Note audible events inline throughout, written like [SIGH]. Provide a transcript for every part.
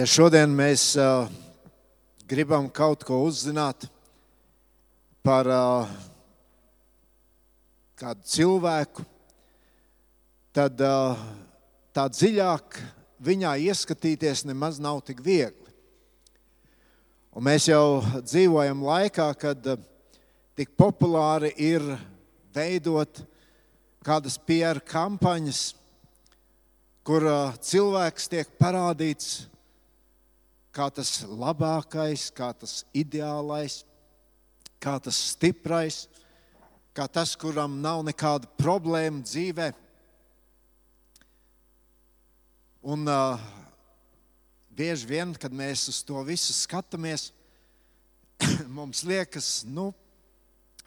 Ja šodien mēs uh, gribam kaut ko uzzināt par uh, kādu cilvēku, tad uh, tā dziļāk viņā ieskatīties nemaz nav tik viegli. Un mēs jau dzīvojam laikā, kad tik populāri ir veidot kādas PR kampaņas, kur cilvēks tiek parādīts kā tas labākais, kā tas ideālais, kā tas stiprais, kā tas, kuram nav nekāda problēma dzīvē. Un uh, bieži vien, kad mēs uz to visu skatāmies, [COUGHS] mums liekas, nu,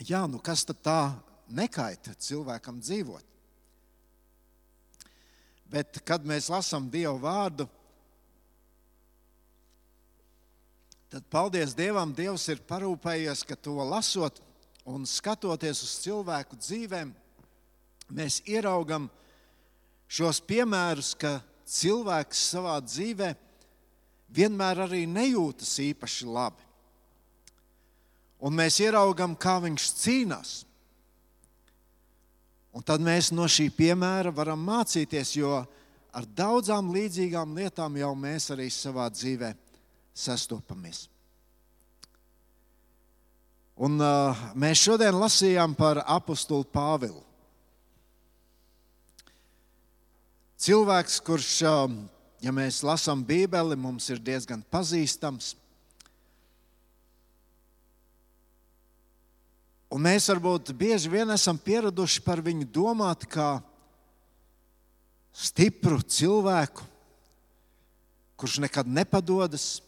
jā, nu kas tad tā nekaita cilvēkam dzīvot? Bet, kad mēs lasām Dieva vārdu, tad paldies Dievam, Dievs ir parūpējies, ka to lasot un skatoties uz cilvēku dzīvēm, mēs ieraugam šos piemērus, ka cilvēks savā dzīvē vienmēr arī nejūtas īpaši labi. Un mēs ieraugam, kā viņš cīnās. Un tad mēs no šī piemēra varam mācīties, jo ar daudzām līdzīgām lietām jau mēs arī savā dzīvēm sastopamies. Un, uh, mēs šodien lasījām par apakstuli Pāvilu. Cilvēks, kurš, uh, ja mēs lasām Bībeli, mums ir diezgan pazīstams. Un mēs varbūt bieži vien esam pieraduši par viņu domāt kā stipru cilvēku, kurš nekad nepadodas,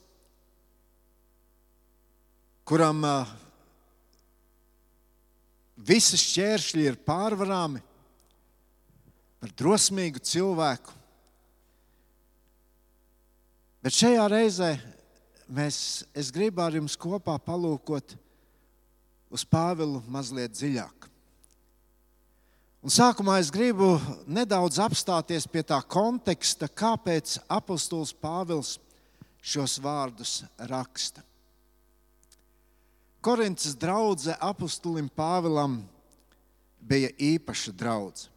kuram visi šķēršļi ir pārvarāmi, par drosmīgu cilvēku. Bet šajā reizē mēs, es gribu ar jums kopā palūkot uz Pāvilu mazliet dziļāk. Un sākumā es gribu nedaudz apstāties pie tā konteksta, kāpēc apustulis Pāvils šos vārdus raksta. Korintas draudzene apustulim Pāvilam bija īpaša draudzene.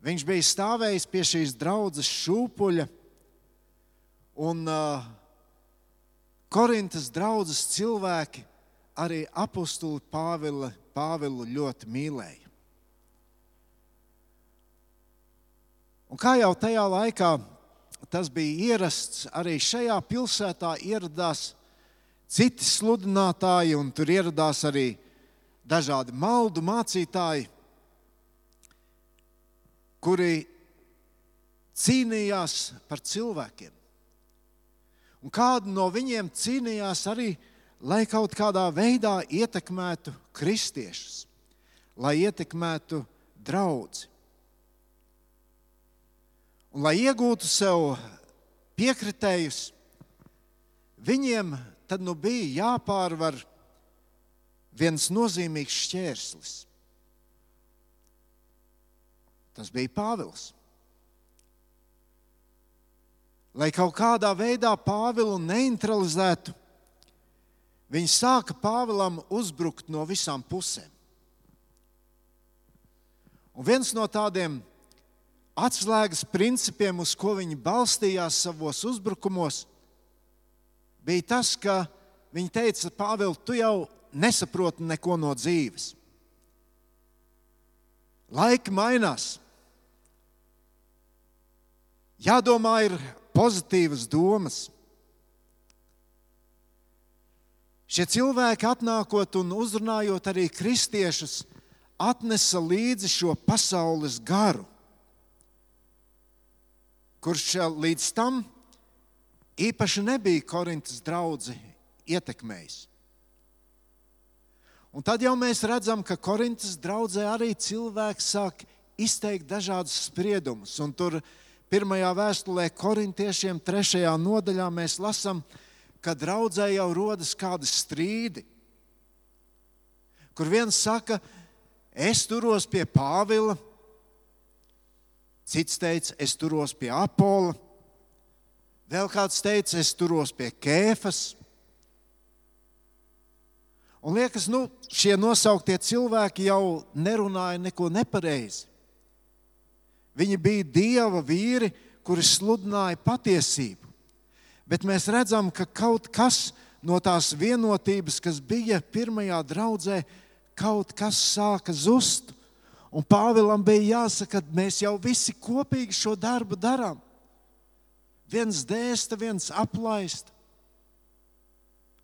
Viņš bija stāvējis pie šīs draudzes šūpuļa, un uh, Korintas draudzes cilvēki arī apustuli Pāvila, Pāvilu ļoti mīlēja. Un kā jau tajā laikā tas bija ierasts, arī šajā pilsētā ieradās citi sludinātāji, un tur ieradās arī dažādi maldu mācītāji, kuri cīnījās par cilvēkiem. Un kādu no viņiem cīnījās arī, lai kaut kādā veidā ietekmētu kristiešus, lai ietekmētu draugus. Un, lai iegūtu sev piekritējus, viņiem tad nu bija jāpārvar viens nozīmīgs šķērslis. Tas bija Pāvils. Lai kaut kādā veidā Pāvilu neutralizētu, viņi sāka Pāvilam uzbrukt no visām pusēm. Un viens no tādiem atslēgas principiem, uz ko viņi balstījās savos uzbrukumos, bija tas, ka viņi teica, Pāvils, tu jau nesaproti neko no dzīves. Laiki mainās. Jādomā, ir pozitīvas domas. Šie cilvēki, atnākot un uzrunājot arī kristiešus, atnesa līdzi šo pasaules garu, kurš līdz tam īpaši nebija Korintas draugi ietekmējis. Un tad jau mēs redzam, ka Korintas draudzē arī cilvēki sāk izteikt dažādus spriedumus. Un tur pirmajā vēstulē korintiešiem, trešajā nodaļā mēs lasām, ka draudzē jau rodas kādi strīdi. Kur viens saka, es turos pie Pāvila, cits teica, es turos pie Apola Vēl kāds teica, es turos pie kēfas. Un liekas, nu, šie nosauktie cilvēki jau nerunāja neko nepareizi. Viņi bija dieva vīri, kuri sludināja patiesību. Bet mēs redzam, ka kaut kas no tās vienotības, kas bija pirmajā draudzē, kaut kas sāka zust. Un Pāvilam bija jāsaka, ka mēs jau visi kopīgi šo darbu darām viens dēsta, viens aplaist.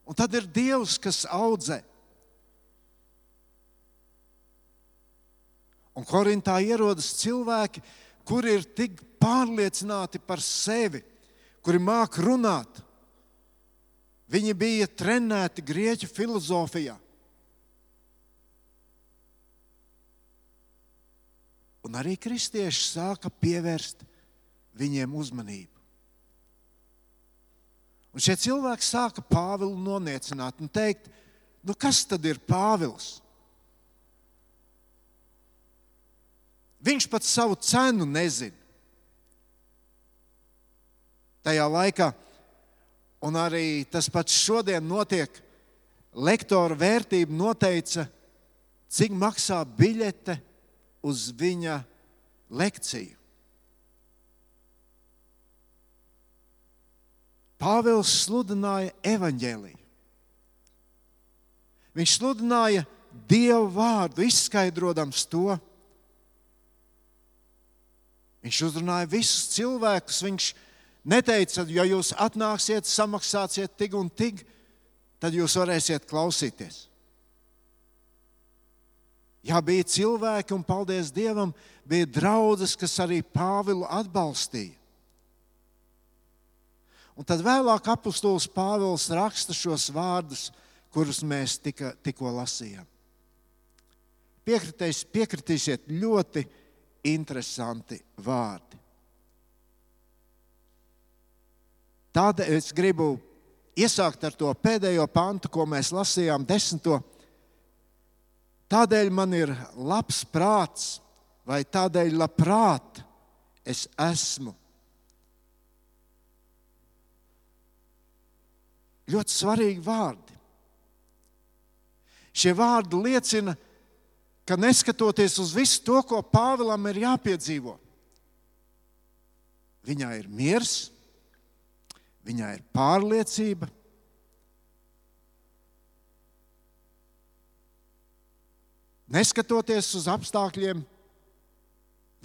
Un tad ir Dievs, kas audzē. Un Korintā ierodas cilvēki, kuri ir tik pārliecināti par sevi, kuri māk runāt. Viņi bija trenēti grieķu filozofijā. Un arī kristieši sāka pievērst viņiem uzmanību. Un šie cilvēki sāka Pāvilu noniecināt un teikt, nu kas tad ir Pāvils? Viņš pat savu cenu nezina. Tajā laikā, un arī tas pats šodien notiek, lektora vērtība noteica, cik maksā biļete uz viņa lekciju. Pāvils sludināja evaņģēliju. Viņš sludināja Dievu vārdu, izskaidrojams to. Viņš uzrunāja visus cilvēkus. Viņš neteica, ja jūs atnāksiet, samaksāsiet tik un tik, tad jūs varēsiet klausīties. Jā, bija cilvēki, un paldies Dievam, bija draudzes, kas arī Pāvilu atbalstīja. Un tad vēlāk apustulis Pāvils raksta šos vārdus, kurus mēs tika, tikko lasījām. Piekritīs, piekritīsiet ļoti interesanti vārdi. Tādēļ es gribu iesākt ar to pēdējo pantu, ko mēs lasījām, desmito. Tādēļ man ir labs prāts, vai tādēļ labprāt es esmu Ļoti svarīgi vārdi. Šie vārdi liecina, ka neskatoties uz visu to, ko Pāvēlam ir jāpiedzīvo, viņā ir miers, viņā ir pārliecība. Neskatoties uz apstākļiem,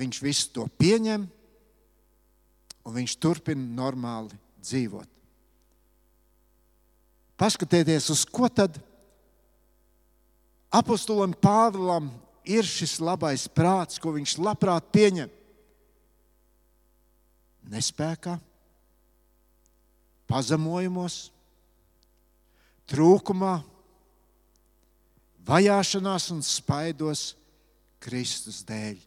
viņš visu to pieņem un viņš turpina normāli dzīvot. Paskatieties, uz ko tad apostolam Pāvilam ir šis labais prāts, ko viņš labprāt pieņem. Nespējā, pazemojumos, trūkumā, vajāšanās un spaidos Kristus dēļ.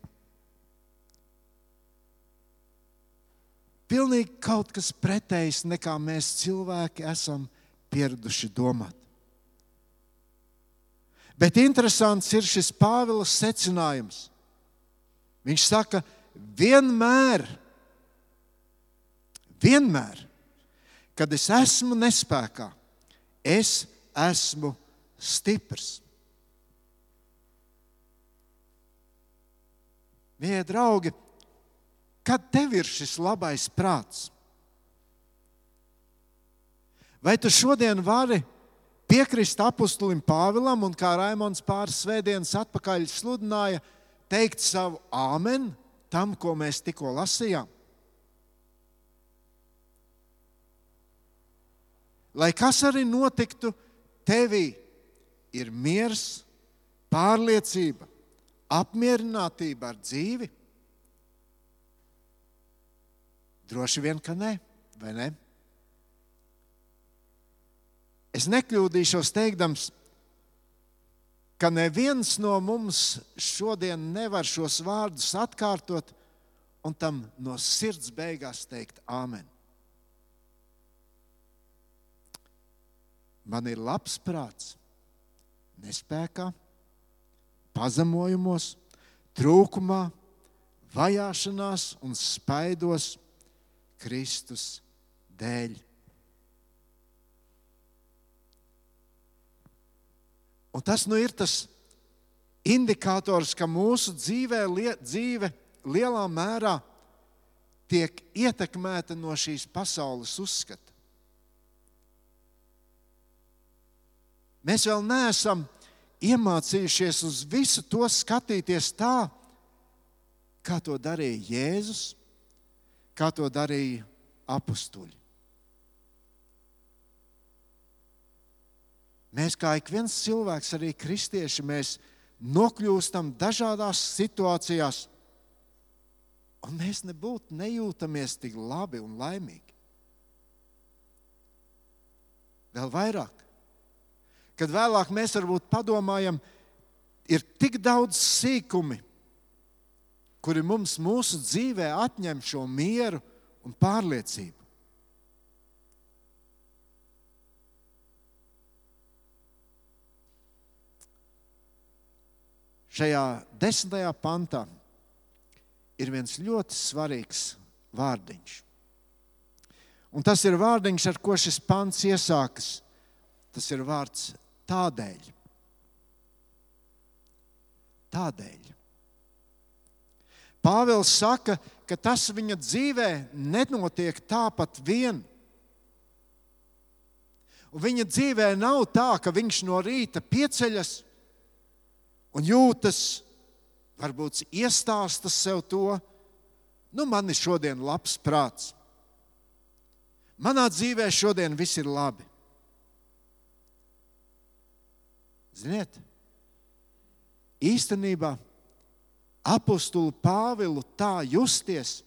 Pilnīgi kaut kas pretējs nekā mēs cilvēki esam pieraduši domāt. Bet interesants ir šis Pāvila secinājums. Viņš saka, vienmēr, vienmēr, kad es esmu nespējā, es esmu stiprs. Mīļie draugi, kad tev ir šis labais prāts? Vai tu šodien vari piekrist apustulim Pāvilam un kā Raimons pāris svētdienas atpakaļ sludināja, teikt savu āmeni tam, ko mēs tikko lasījām? Lai kas arī notiktu, tevī ir miers, pārliecība, apmierinātība ar dzīvi? Droši vien, ka nē, vai ne? Es nekļūdīšos teikdams, ka neviens no mums šodien nevar šos vārdus atkārtot un tam no sirds beigās teikt Āmen. Man ir labs prāts, nespējā, pazemojumos, trūkumā, vajāšanās un spaidos Kristus dēļ. Un tas nu ir tas indikators, ka mūsu dzīvē, lie, dzīve lielā mērā tiek ietekmēta no šīs pasaules uzskata. Mēs vēl neesam iemācījušies uz visu to skatīties tā, kā to darīja Jēzus, kā to darīja apstuļi. Mēs, kā ik viens cilvēks, arī kristieši, mēs nokļūstam dažādās situācijās, un mēs nebūtu nejūtamies tik labi un laimīgi. Vēl vairāk, kad vēlāk mēs varbūt padomājam, ir tik daudz sīkumi, kuri mums mūsu dzīvē atņem šo mieru un pārliecību. Šajā desmitajā pantā ir viens ļoti svarīgs vārdiņš. Un tas ir vārdiņš, ar ko šis pants iesākas. Tas ir vārds tādēļ. Tādēļ. Pāvils saka, ka tas viņa dzīvē nenotiek tāpat vien. Un viņa dzīvē nav tā, ka viņš no rīta pieceļas un jūtas, varbūt iestāsta sev to, nu, man ir šodien labs prāts. Manā dzīvē šodien viss ir labi. Ziniet, īstenībā apakstulu Pāvilu tā justies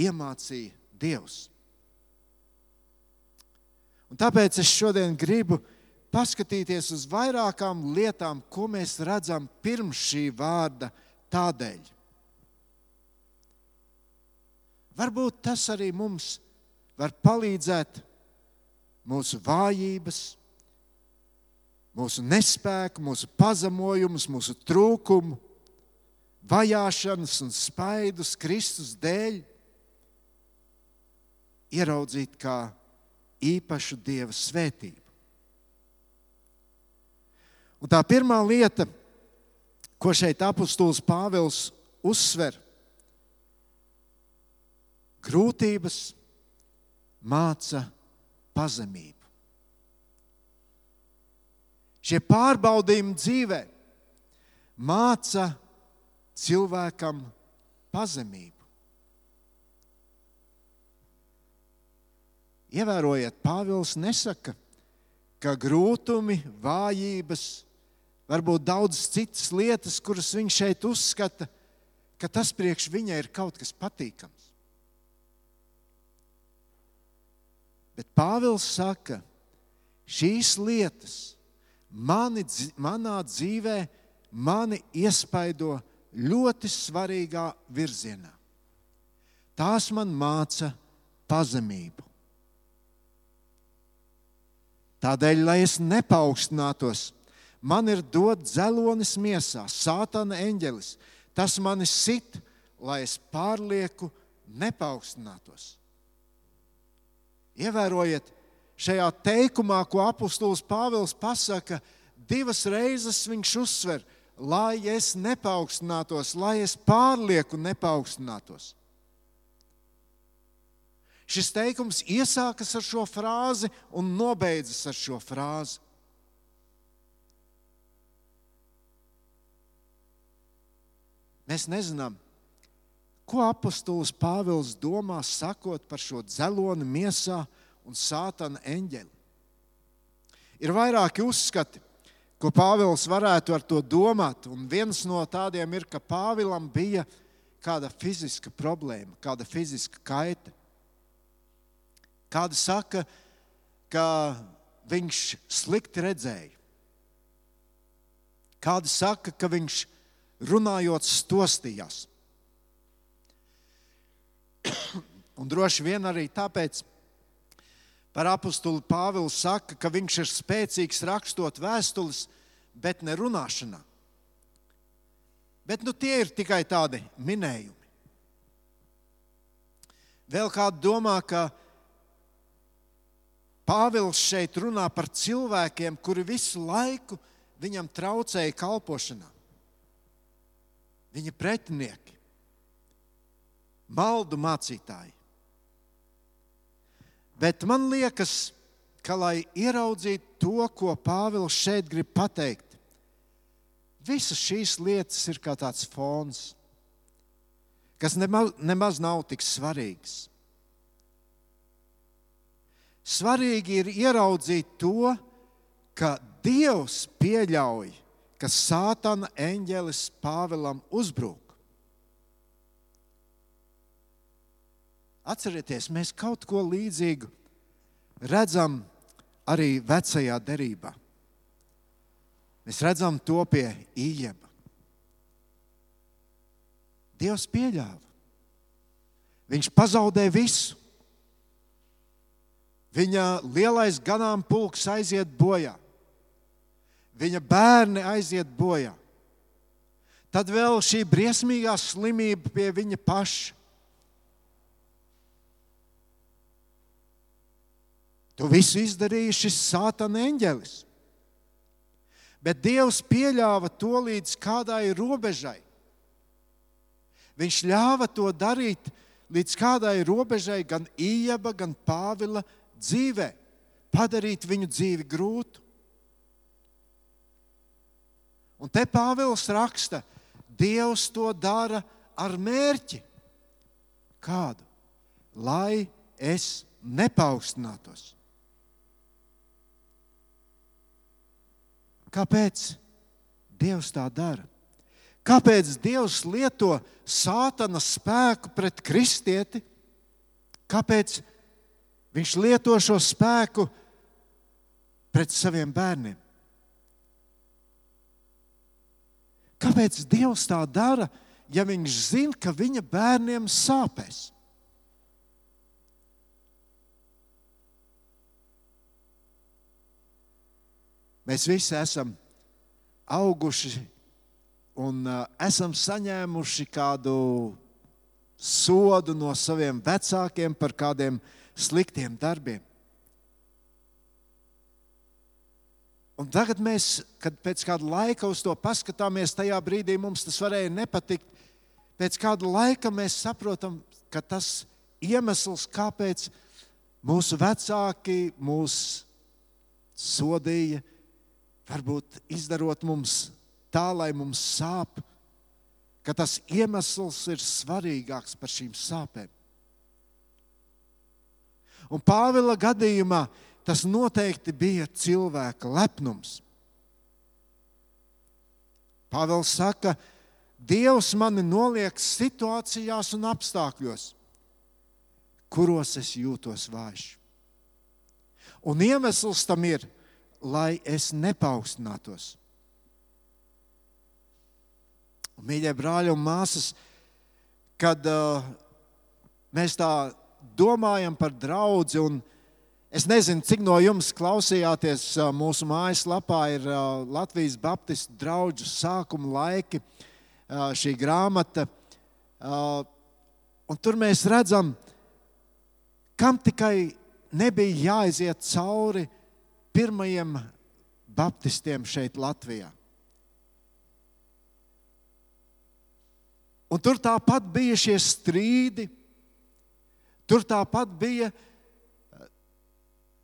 iemācīja Dievs. Un tāpēc es šodien gribu paskatīties uz vairākām lietām, ko mēs redzam pirms šī vārda tādēļ. Varbūt tas arī mums var palīdzēt mūsu vājības, mūsu nespēku, mūsu pazemojumus, mūsu trūkumu vajāšanas un spaidus Kristus dēļ ieraudzīt kā īpašu Dieva svētību. Un tā pirmā lieta, ko šeit apustulis Pāvils uzsver, grūtības māca pazemību. Šie pārbaudījumi dzīvē māca cilvēkam pazemību. Ievērojiet, Pāvils nesaka, ka grūtumi, vājības, varbūt daudzas citas lietas, kuras viņš šeit uzskata, ka tas priekš viņa ir kaut kas patīkams. Bet Pāvils saka, šīs lietas mani, manā dzīvē mani iespaido ļoti svarīgā virzienā. Tās man māca pazemību. Tādēļ, lai es nepaukstinātos, man ir dots dzelonis miesā, sātana eņģelis. Tas mani sit, lai es pārlieku nepaukstinātos. Ievērojiet, šajā teikumā, ko apustulis Pāvils pasaka, divas reizes viņš uzsver, lai es nepaukstinātos, lai es pārlieku nepaukstinātos. Šis teikums iesākas ar šo frāzi un nobeidzas ar šo frāzi. Mēs nezinām, ko apustulis Pāvils domā, sakot par šo dzeloni miesā un sātana eņģeli. Ir vairāki uzskati ko Pāvils varētu ar to domāt. Un viens no tādiem ir, ka Pāvilam bija kāda fiziska problēma, kāda fiziska kaita. Kāda saka, ka viņš slikti redzēja. Kāda saka, ka viņš runājot stostījās. Un droši vien arī tāpēc, Par apakstuli Pāvils saka, ka viņš ir spēcīgs rakstot vēstules, bet ne runāšanā. Bet nu, tie ir tikai tādi minējumi. Vēl kāda domā, ka Pāvils šeit runā par cilvēkiem, kuri visu laiku viņam traucēja kalpošanā. Viņa pretinieki, maldu mācītāji. Bet man liekas, ka, lai ieraudzītu to, ko Pāvils šeit grib pateikt, visas šīs lietas ir kā tāds fons, kas nemaz, nemaz nav tik svarīgs. Svarīgi ir ieraudzīt to, ka Dievs pieļauj, ka Sātana eņģelis Pāvēlam uzbruk. Atcerieties, mēs kaut ko līdzīgu redzam arī vecajā derībā. Mēs redzam to pie Ījeba. Dievs pieļāva. Viņš pazaudēja visu. Viņa lielais ganāmpulks aiziet bojā. Viņa bērni aiziet bojā. Tad vēl šī briesmīgā slimība pie viņa paša. To visu izdarīja šis sātana eņģelis. Bet Dievs pieļāva to līdz kādai robežai. Viņš ļāva to darīt līdz kādai robežai gan Ījaba, gan Pāvila dzīvē, padarīt viņu dzīvi grūtu. Un te Pāvils raksta, Dievs to dara ar mērķi. Kādu? Lai es nepaukstinātos. Kāpēc Dievs tā dara? Kāpēc Dievs lieto sātana spēku pret kristieti? Kāpēc Viņš lieto šo spēku pret saviem bērniem? Kāpēc Dievs tā dara, ja viņš zina, ka viņa bērniem sāpēs? Mēs visi esam auguši un uh, esam saņēmuši kādu sodu no saviem vecākiem par kādiem sliktiem darbiem. Un tagad mēs, kad pēc kāda laika uz to paskatāmies, tajā brīdī mums tas varēja nepatikt. Pēc kāda laika mēs saprotam, ka tas iemesls, kāpēc mūsu vecāki mūs sodīja, varbūt izdarot mums tā, lai mums sāp, ka tas iemesls ir svarīgāks par šīm sāpēm. Un Pāvila gadījumā tas noteikti bija cilvēka lepnums. Pāvils saka, Dievs mani noliek situācijās un apstākļos, kuros es jūtos vājš. Un iemesls tam ir, lai es nepaukstinātos. Mīļie brāļi un māsas, kad uh, mēs tā domājam par draugu, un es nezinu, cik no jums klausījāties mūsu mājaslapā, ir Latvijas Baptistu draugu sākuma laiki, šī grāmata. Un tur mēs redzam, kam tikai nebija jāiziet cauri pirmajiem baptistiem šeit, Latvijā. Un tur tāpat bija šie strīdi, tur tāpat bija,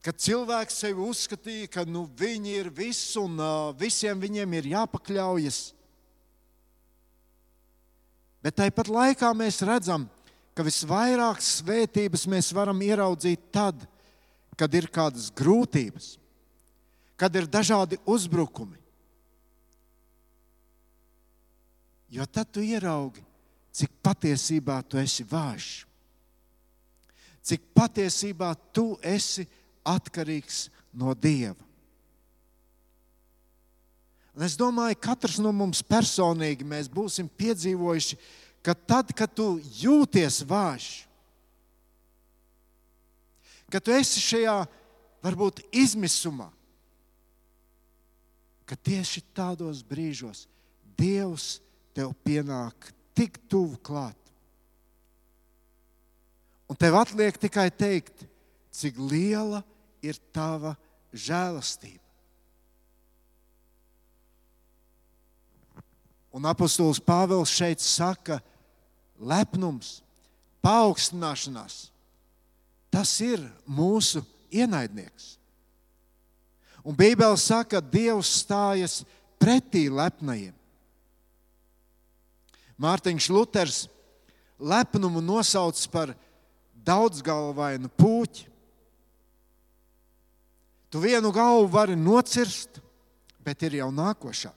kad cilvēks sevi uzskatīja, ka nu, viņi ir viss un uh, visiem viņiem ir jāpakļaujas. Bet tāpat laikā mēs redzam, ka visvairāk svētības mēs varam ieraudzīt tad, kad ir kādas grūtības kad ir dažādi uzbrukumi. Jo tad tu ieraugi, cik patiesībā tu esi vājš, cik patiesībā tu esi atkarīgs no Dieva. Un es domāju, ka katrs no mums personīgi būsim piedzīvojuši, ka tad, kad tu jūties vājš, ka tu esi šajā varbūt izmisumā, ka tieši tādos brīžos Dievs tev pienāk tik tuvu klāt. Un tev atliek tikai teikt, cik liela ir tava žēlastība. Un apostols Pāvils šeit saka, lepnums, paaugstināšanās, tas ir mūsu ienaidnieks. Un Bībele saka, ka Dievs stājas pretī lepnajiem. Mārtiņš Luters lepnumu nosauc par daudzgalvainu puķi. Tu vienu galvu vari nocirst, bet ir jau nākošā.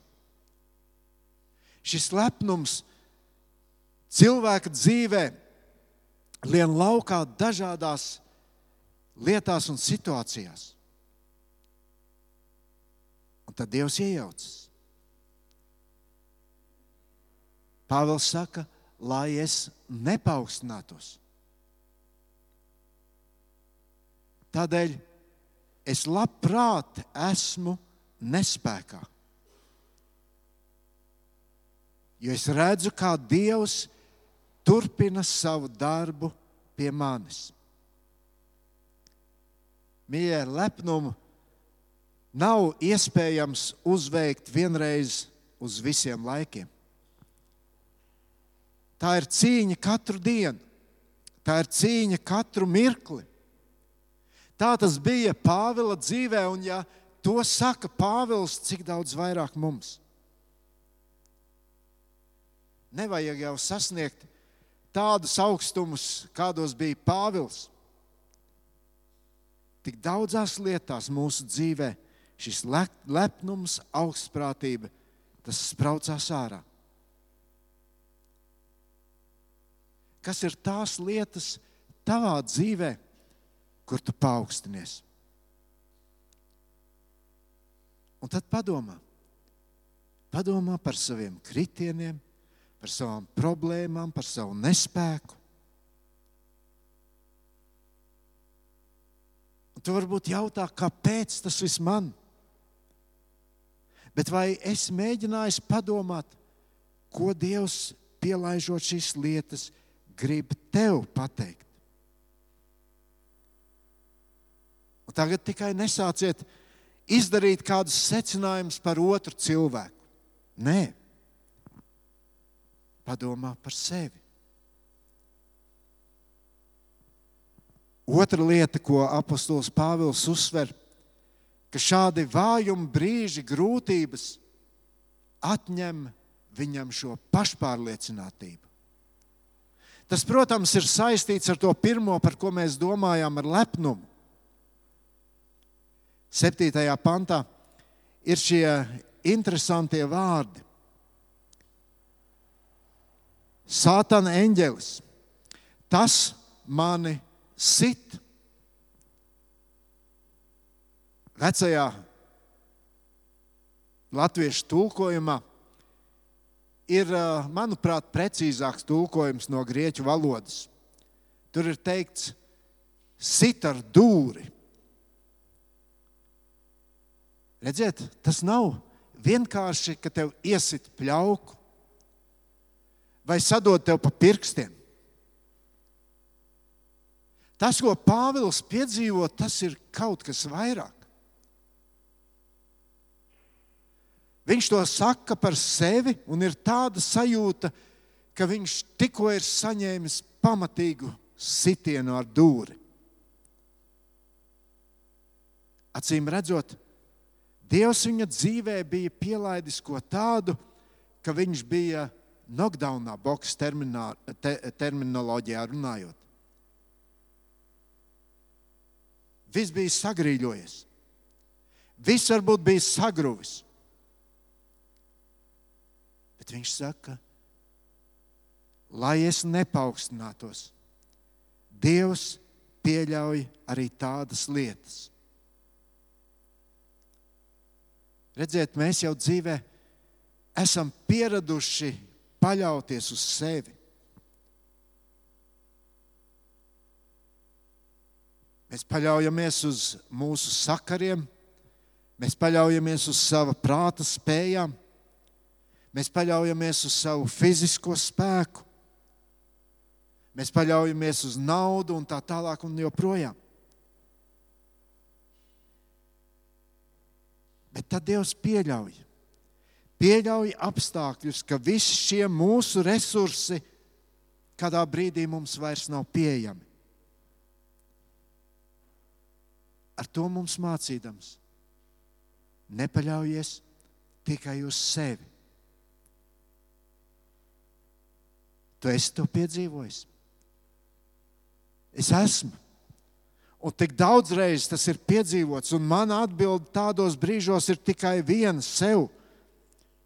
Šis lepnums cilvēka dzīvē lien laukā dažādās lietās un situācijās. Un tad Dievs iejaucas. Pāvils saka, lai es nepaukstinātos. Tādēļ es labprāt esmu nespējā. Jo es redzu, kā Dievs turpina savu darbu pie manis. Mīļie, lepnumu nav iespējams uzveikt vienreiz uz visiem laikiem. Tā ir cīņa katru dienu, tā ir cīņa katru mirkli. Tā tas bija Pāvila dzīvē, un ja to saka Pāvils, cik daudz vairāk mums. Nevajag jau sasniegt tādus augstumus, kādos bija Pāvils. Tik daudzās lietās mūsu dzīvē šis lepnums, augstprātība, tas spraucās ārā. Kas ir tās lietas tavā dzīvē, kur tu paaugstinies? Un tad padomā, padomā par saviem kritieniem, par savām problēmām, par savu nespēku. Un tu varbūt jautā, kāpēc tas viss man? Bet vai es mēģināju padomāt, ko Dievs pielaižot šīs lietas, grib tev pateikt? Un tagad tikai nesāciet izdarīt kādus secinājumus par otru cilvēku. Nē, padomā par sevi. Otra lieta, ko apostols Pāvils uzsver, ka šādi vājumi, brīži, grūtības atņem viņam šo pašpārliecinātību. Tas, protams, ir saistīts ar to pirmo, par ko mēs domājām, ar lepnumu. Septītajā pantā ir šie interesantie vārdi. Sātana eņģelis, tas mani sit. Vecajā latviešu tulkojumā ir, manuprāt, precīzāks tulkojums no grieķu valodas. Tur ir teikts, sit ar dūri. Redziet, tas nav vienkārši, ka tev iesit pļauku vai sadod tev pa pirkstiem. Tas, ko Pāvils piedzīvo, tas ir kaut kas vairāk. Viņš to saka par sevi, un ir tāda sajūta, ka viņš tikko ir saņēmis pamatīgu sitienu ar dūri. Acīm redzot, Dievs viņa dzīvē bija pielaidis ko tādu, ka viņš bija knockdownā, boxe te, terminoloģijā runājot. Viss bija sagrīļojies. Viss varbūt bija sagruvis. Bet viņš saka, lai es nepaukstinātos, Dievs pieļauj arī tādas lietas. Redziet, mēs jau dzīvē esam pieraduši paļauties uz sevi. Mēs paļaujamies uz mūsu sakariem, mēs paļaujamies uz sava prāta spējām, mēs paļaujamies uz savu fizisko spēku, mēs paļaujamies uz naudu un tā tālāk un joprojām. Bet tad Dievs pieļauj. Pieļauj apstākļus, ka visi šie mūsu resursi kādā brīdī mums vairs nav pieejami. Ar to mums mācīdams, nepaļaujies tikai uz sevi. Tu esi to piedzīvojis. Es esmu. Un tik daudz reizes tas ir piedzīvots, un mana atbilde tādos brīžos ir tikai viena sev.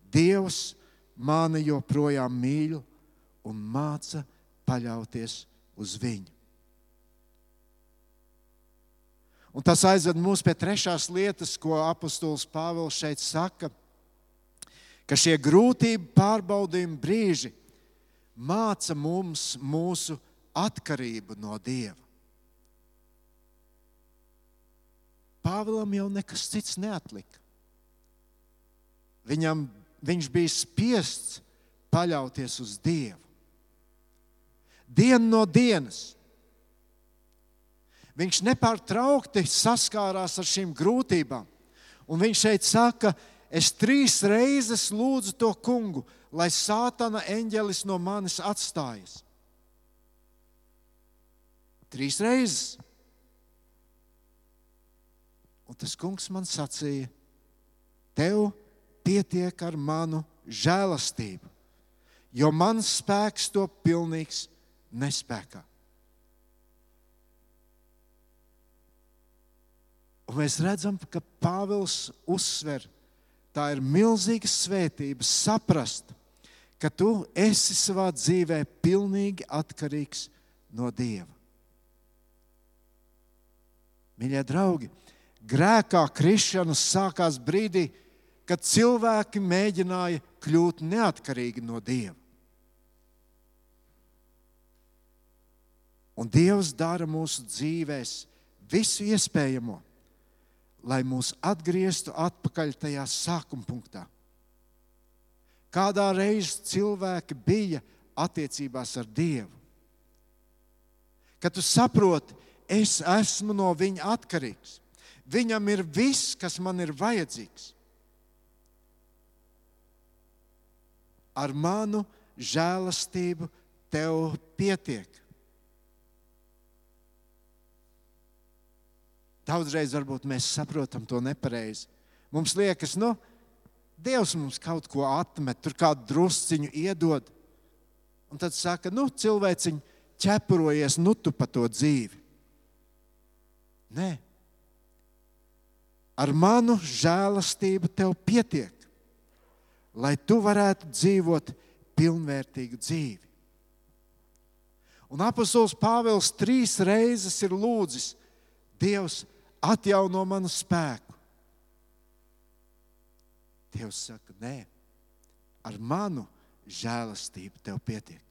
Dievs mani joprojām mīl un māca paļauties uz viņu. Un tas aizved mūs pie trešās lietas, ko apustulis Pāvils šeit saka, ka šie grūtību pārbaudījumi brīži māca mums mūsu atkarību no Dieva. Pāvēlam jau nekas cits neatlika. Viņam, viņš bija spiests paļauties uz Dievu. Dienu no dienas. Viņš nepārtraukti saskārās ar šīm grūtībām. Un viņš šeit saka, es trīs reizes lūdzu to kungu, lai sātana eņģelis no manis atstājas. Trīs reizes. Un tas kungs man sacīja, tev pietiek ar manu žēlastību, jo mans spēks to pilnīgs nespēkā. Un mēs redzam, ka Pāvils uzsver, tā ir milzīga svētība saprast, ka tu esi savā dzīvē pilnīgi atkarīgs no Dieva. Mīļie draugi, grēkā krišana sākās brīdī, kad cilvēki mēģināja kļūt neatkarīgi no Dieva. Un Dievs dara mūsu dzīvēs visu iespējamo, lai mūs atgrieztu atpakaļ tajā sākuma punktā. Kādā reizē cilvēki bija attiecībās ar Dievu. Kad tu saproti, es esmu no viņa atkarīgs, Viņam ir viss, kas man ir vajadzīgs. Ar manu žēlastību tev pietiek. Daudzreiz varbūt mēs saprotam to nepareizi. Mums liekas, nu, Dievs mums kaut ko atmet, tur kādu drusciņu iedod. Un tad saka, nu, cilvēciņ, ķepurojies, nu tu pa to dzīvi. Nē, ar manu žēlastību tev pietiek, lai tu varētu dzīvot pilnvērtīgu dzīvi. Un apustulis Pāvils trīs reizes ir lūdzis, Dievs, atjauno manu spēku. Dievs saka, nē, ar manu žēlastību tev pietiek.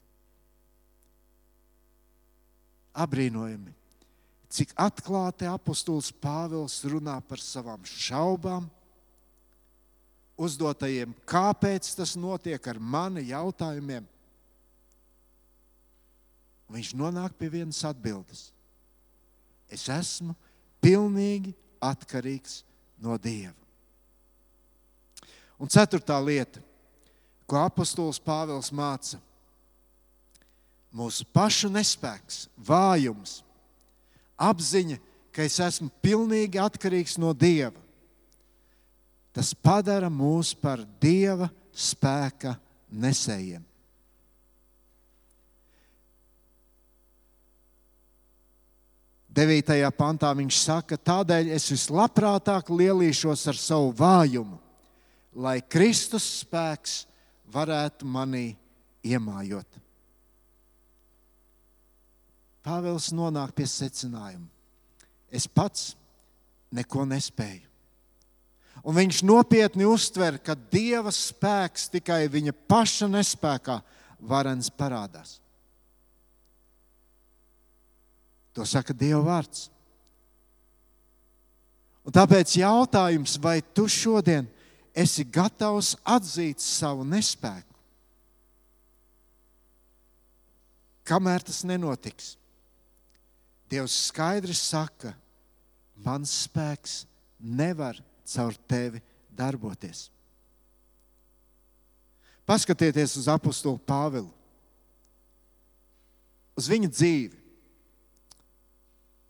Abrīnojami cik atklāti apustulis Pāvils runā par savām šaubām, uzdotajiem, kāpēc tas notiek ar mani jautājumiem. Viņš nonāk pie vienas atbildes. Es esmu pilnīgi atkarīgs no Dieva. Un ceturtā lieta, ko apustulis Pāvils māca, mūsu pašu nespēks, vājums apziņa, ka es esmu pilnīgi atkarīgs no Dieva. Tas padara mūs par Dieva spēka nesējiem. Devītajā pantā viņš saka, tādēļ es vislabprātāk lielīšos ar savu vājumu, lai Kristus spēks varētu manī iemājot. Pāvils nonāk pie secinājuma. Es pats neko nespēju. Un viņš nopietni uztver, ka Dieva spēks tikai viņa paša nespējā varens parādās. To saka Dieva vārds. Un tāpēc jautājums, vai tu šodien esi gatavs atzīt savu nespēku? Kamēr tas nenotiks, Dievs skaidri saka, mans spēks nevar caur tevi darboties. Paskatieties uz apakstu Pāvilu, uz viņa dzīvi,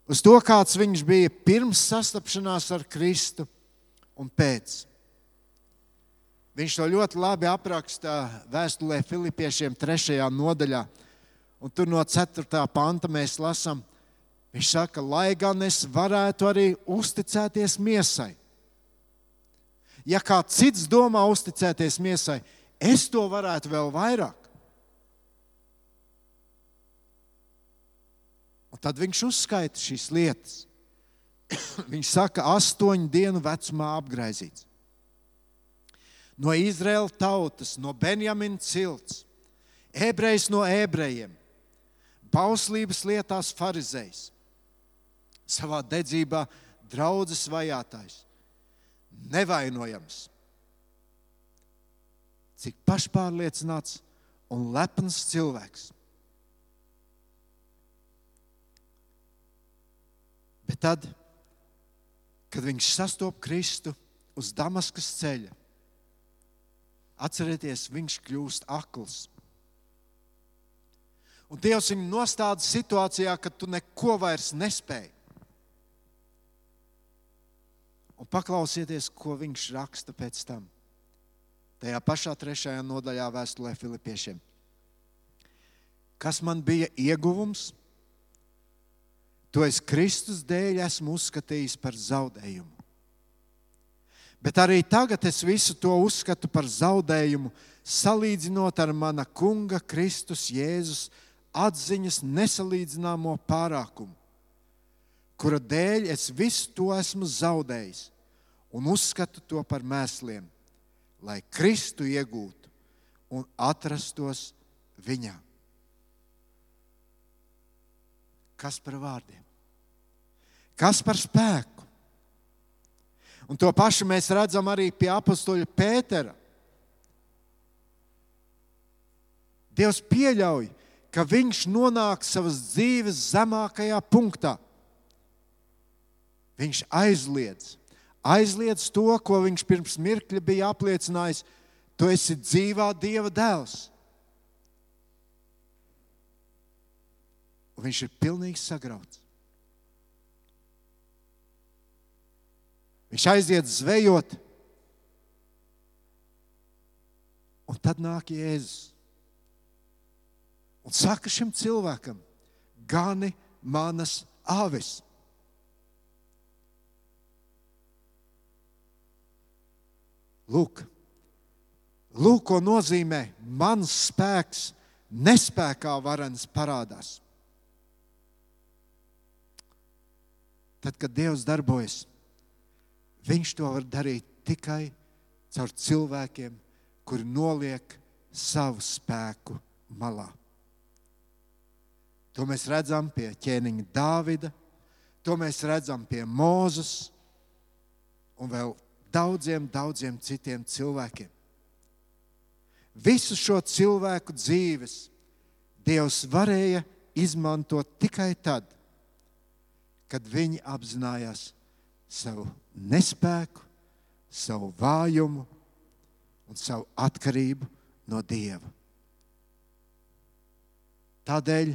uz to, kāds viņš bija pirms sastapšanās ar Kristu un pēc. Viņš to ļoti labi apraksta vēstulē Filipiešiem, 3. nodaļā. Un tur no 4. panta mēs lasām, viņš saka, lai gan es varētu arī uzticēties miesai. Ja kāds cits domā uzticēties miesai, es to varētu vēl vairāk. Un tad viņš uzskaita šīs lietas. [COUGHS] viņš saka, astoņu dienu vecumā apgaizīts no Izraēlas tautas, no Benjamina cilts, ebrejs no ebrejiem, bauslības lietās farizējs, savā dedzībā draudzes vajātais, nevainojams. Cik pašpārliecināts un lepns cilvēks. Bet tad, kad viņš sastopas Kristu uz Damaskas ceļa, Atcerieties, viņš kļūst akls. Un Dievs viņu nostāda situācijā, kad tu neko vairs nespēji. Un paklausieties, ko viņš raksta pēc tam. Tajā pašā trešajā nodaļā vēstulē Filipiešiem. Kas man bija ieguvums? To es Kristus dēļ esmu uzskatījis par zaudējumu. Bet arī tagad es visu to uzskatu par zaudējumu, salīdzinot ar mana kunga Kristus Jēzus atziņas nesalīdzināmo pārākumu, kura dēļ es visu to esmu zaudējis un uzskatu to par mēsliem, lai Kristu iegūtu un atrastos viņā. Kas par vārdiem? Kas par spēku? Un to pašu mēs redzam arī pie apakstoļa Pētera. Dievs pieļauj, ka viņš nonāk savas dzīves zemākajā punktā. Viņš aizliedz, aizliedz to, ko viņš pirms mirkļa bija apliecinājis. Tu esi dzīvā Dieva dēls. Un viņš ir pilnīgi sagrauts. Viņš aiziet zvejot, un tad nāk Jēzus. Un saka šim cilvēkam, gani manas avis. Lūk, lūk, ko nozīmē mans spēks, nespējā varens parādās. Tad, kad Dievs darbojas, Viņš to var darīt tikai caur cilvēkiem, kuri noliek savu spēku malā. To mēs redzam pie ķēniņa Dāvida, to mēs redzam pie Mūzes un vēl daudziem, daudziem citiem cilvēkiem. Visu šo cilvēku dzīves Dievs varēja izmantot tikai tad, kad viņi apzinājās savu nespēku, savu vājumu un savu atkarību no Dieva. Tādēļ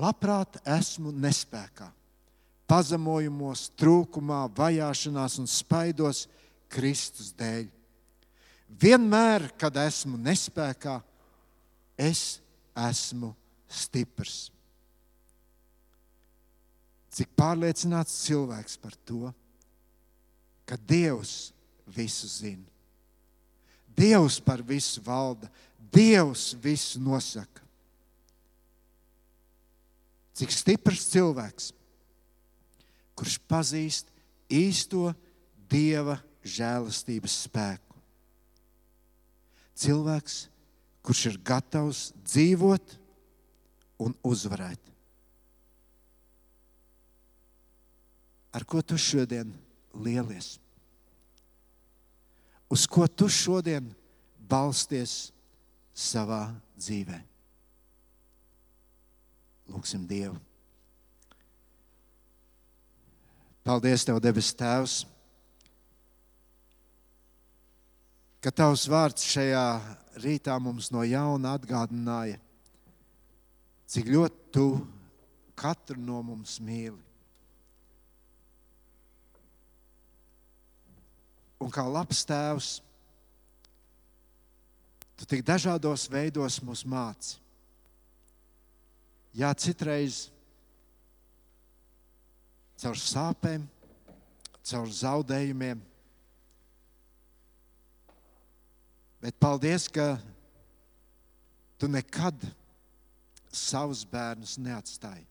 labprāt esmu nespējā, pazemojumos, trūkumā, vajāšanās un spaidos Kristus dēļ. Vienmēr, kad esmu nespējā, es esmu stiprs. Cik pārliecināts cilvēks par to? ka Dievs visu zina. Dievs par visu valda, Dievs visu nosaka. Cik stiprs cilvēks, kurš pazīst īsto Dieva žēlastības spēku. Cilvēks, kurš ir gatavs dzīvot un uzvarēt. Ar ko tu šodien lielies. Uz ko tu šodien balsties savā dzīvē? Lūksim Dievu. Paldies, Tev, debes Tēvs, ka tavs vārds šajā rītā mums no jauna atgādināja, cik ļoti tu katru no mums mīli. Un kā labs tēvs, tu tik dažādos veidos mūs māci. Jā, citreiz caur sāpēm, caur zaudējumiem. Bet paldies, ka tu nekad savus bērnus neatstāji.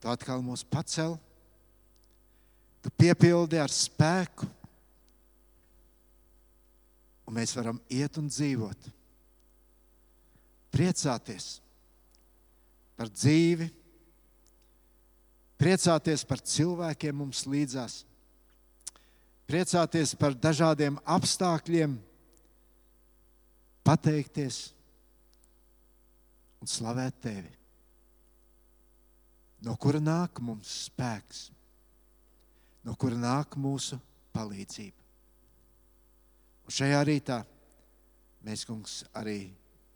Tu atkal mūs pacēli tu piepildi ar spēku, un mēs varam iet un dzīvot. Priecāties par dzīvi, priecāties par cilvēkiem mums līdzās, priecāties par dažādiem apstākļiem, pateikties un slavēt tevi. No kura nāk mums spēks? no kura nāk mūsu palīdzība. Un šajā rītā mēs, kungs, arī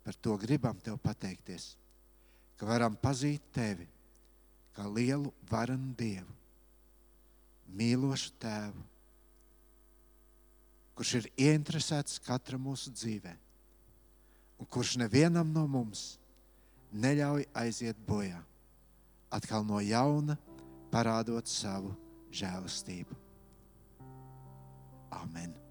par to gribam te pateikties, ka varam pazīt tevi kā lielu varanu dievu, mīlošu tēvu, kurš ir ieinteresēts katra mūsu dzīvē, un kurš nevienam no mums neļauj aiziet bojā, atkal no jauna parādot savu žēlastību. Amen.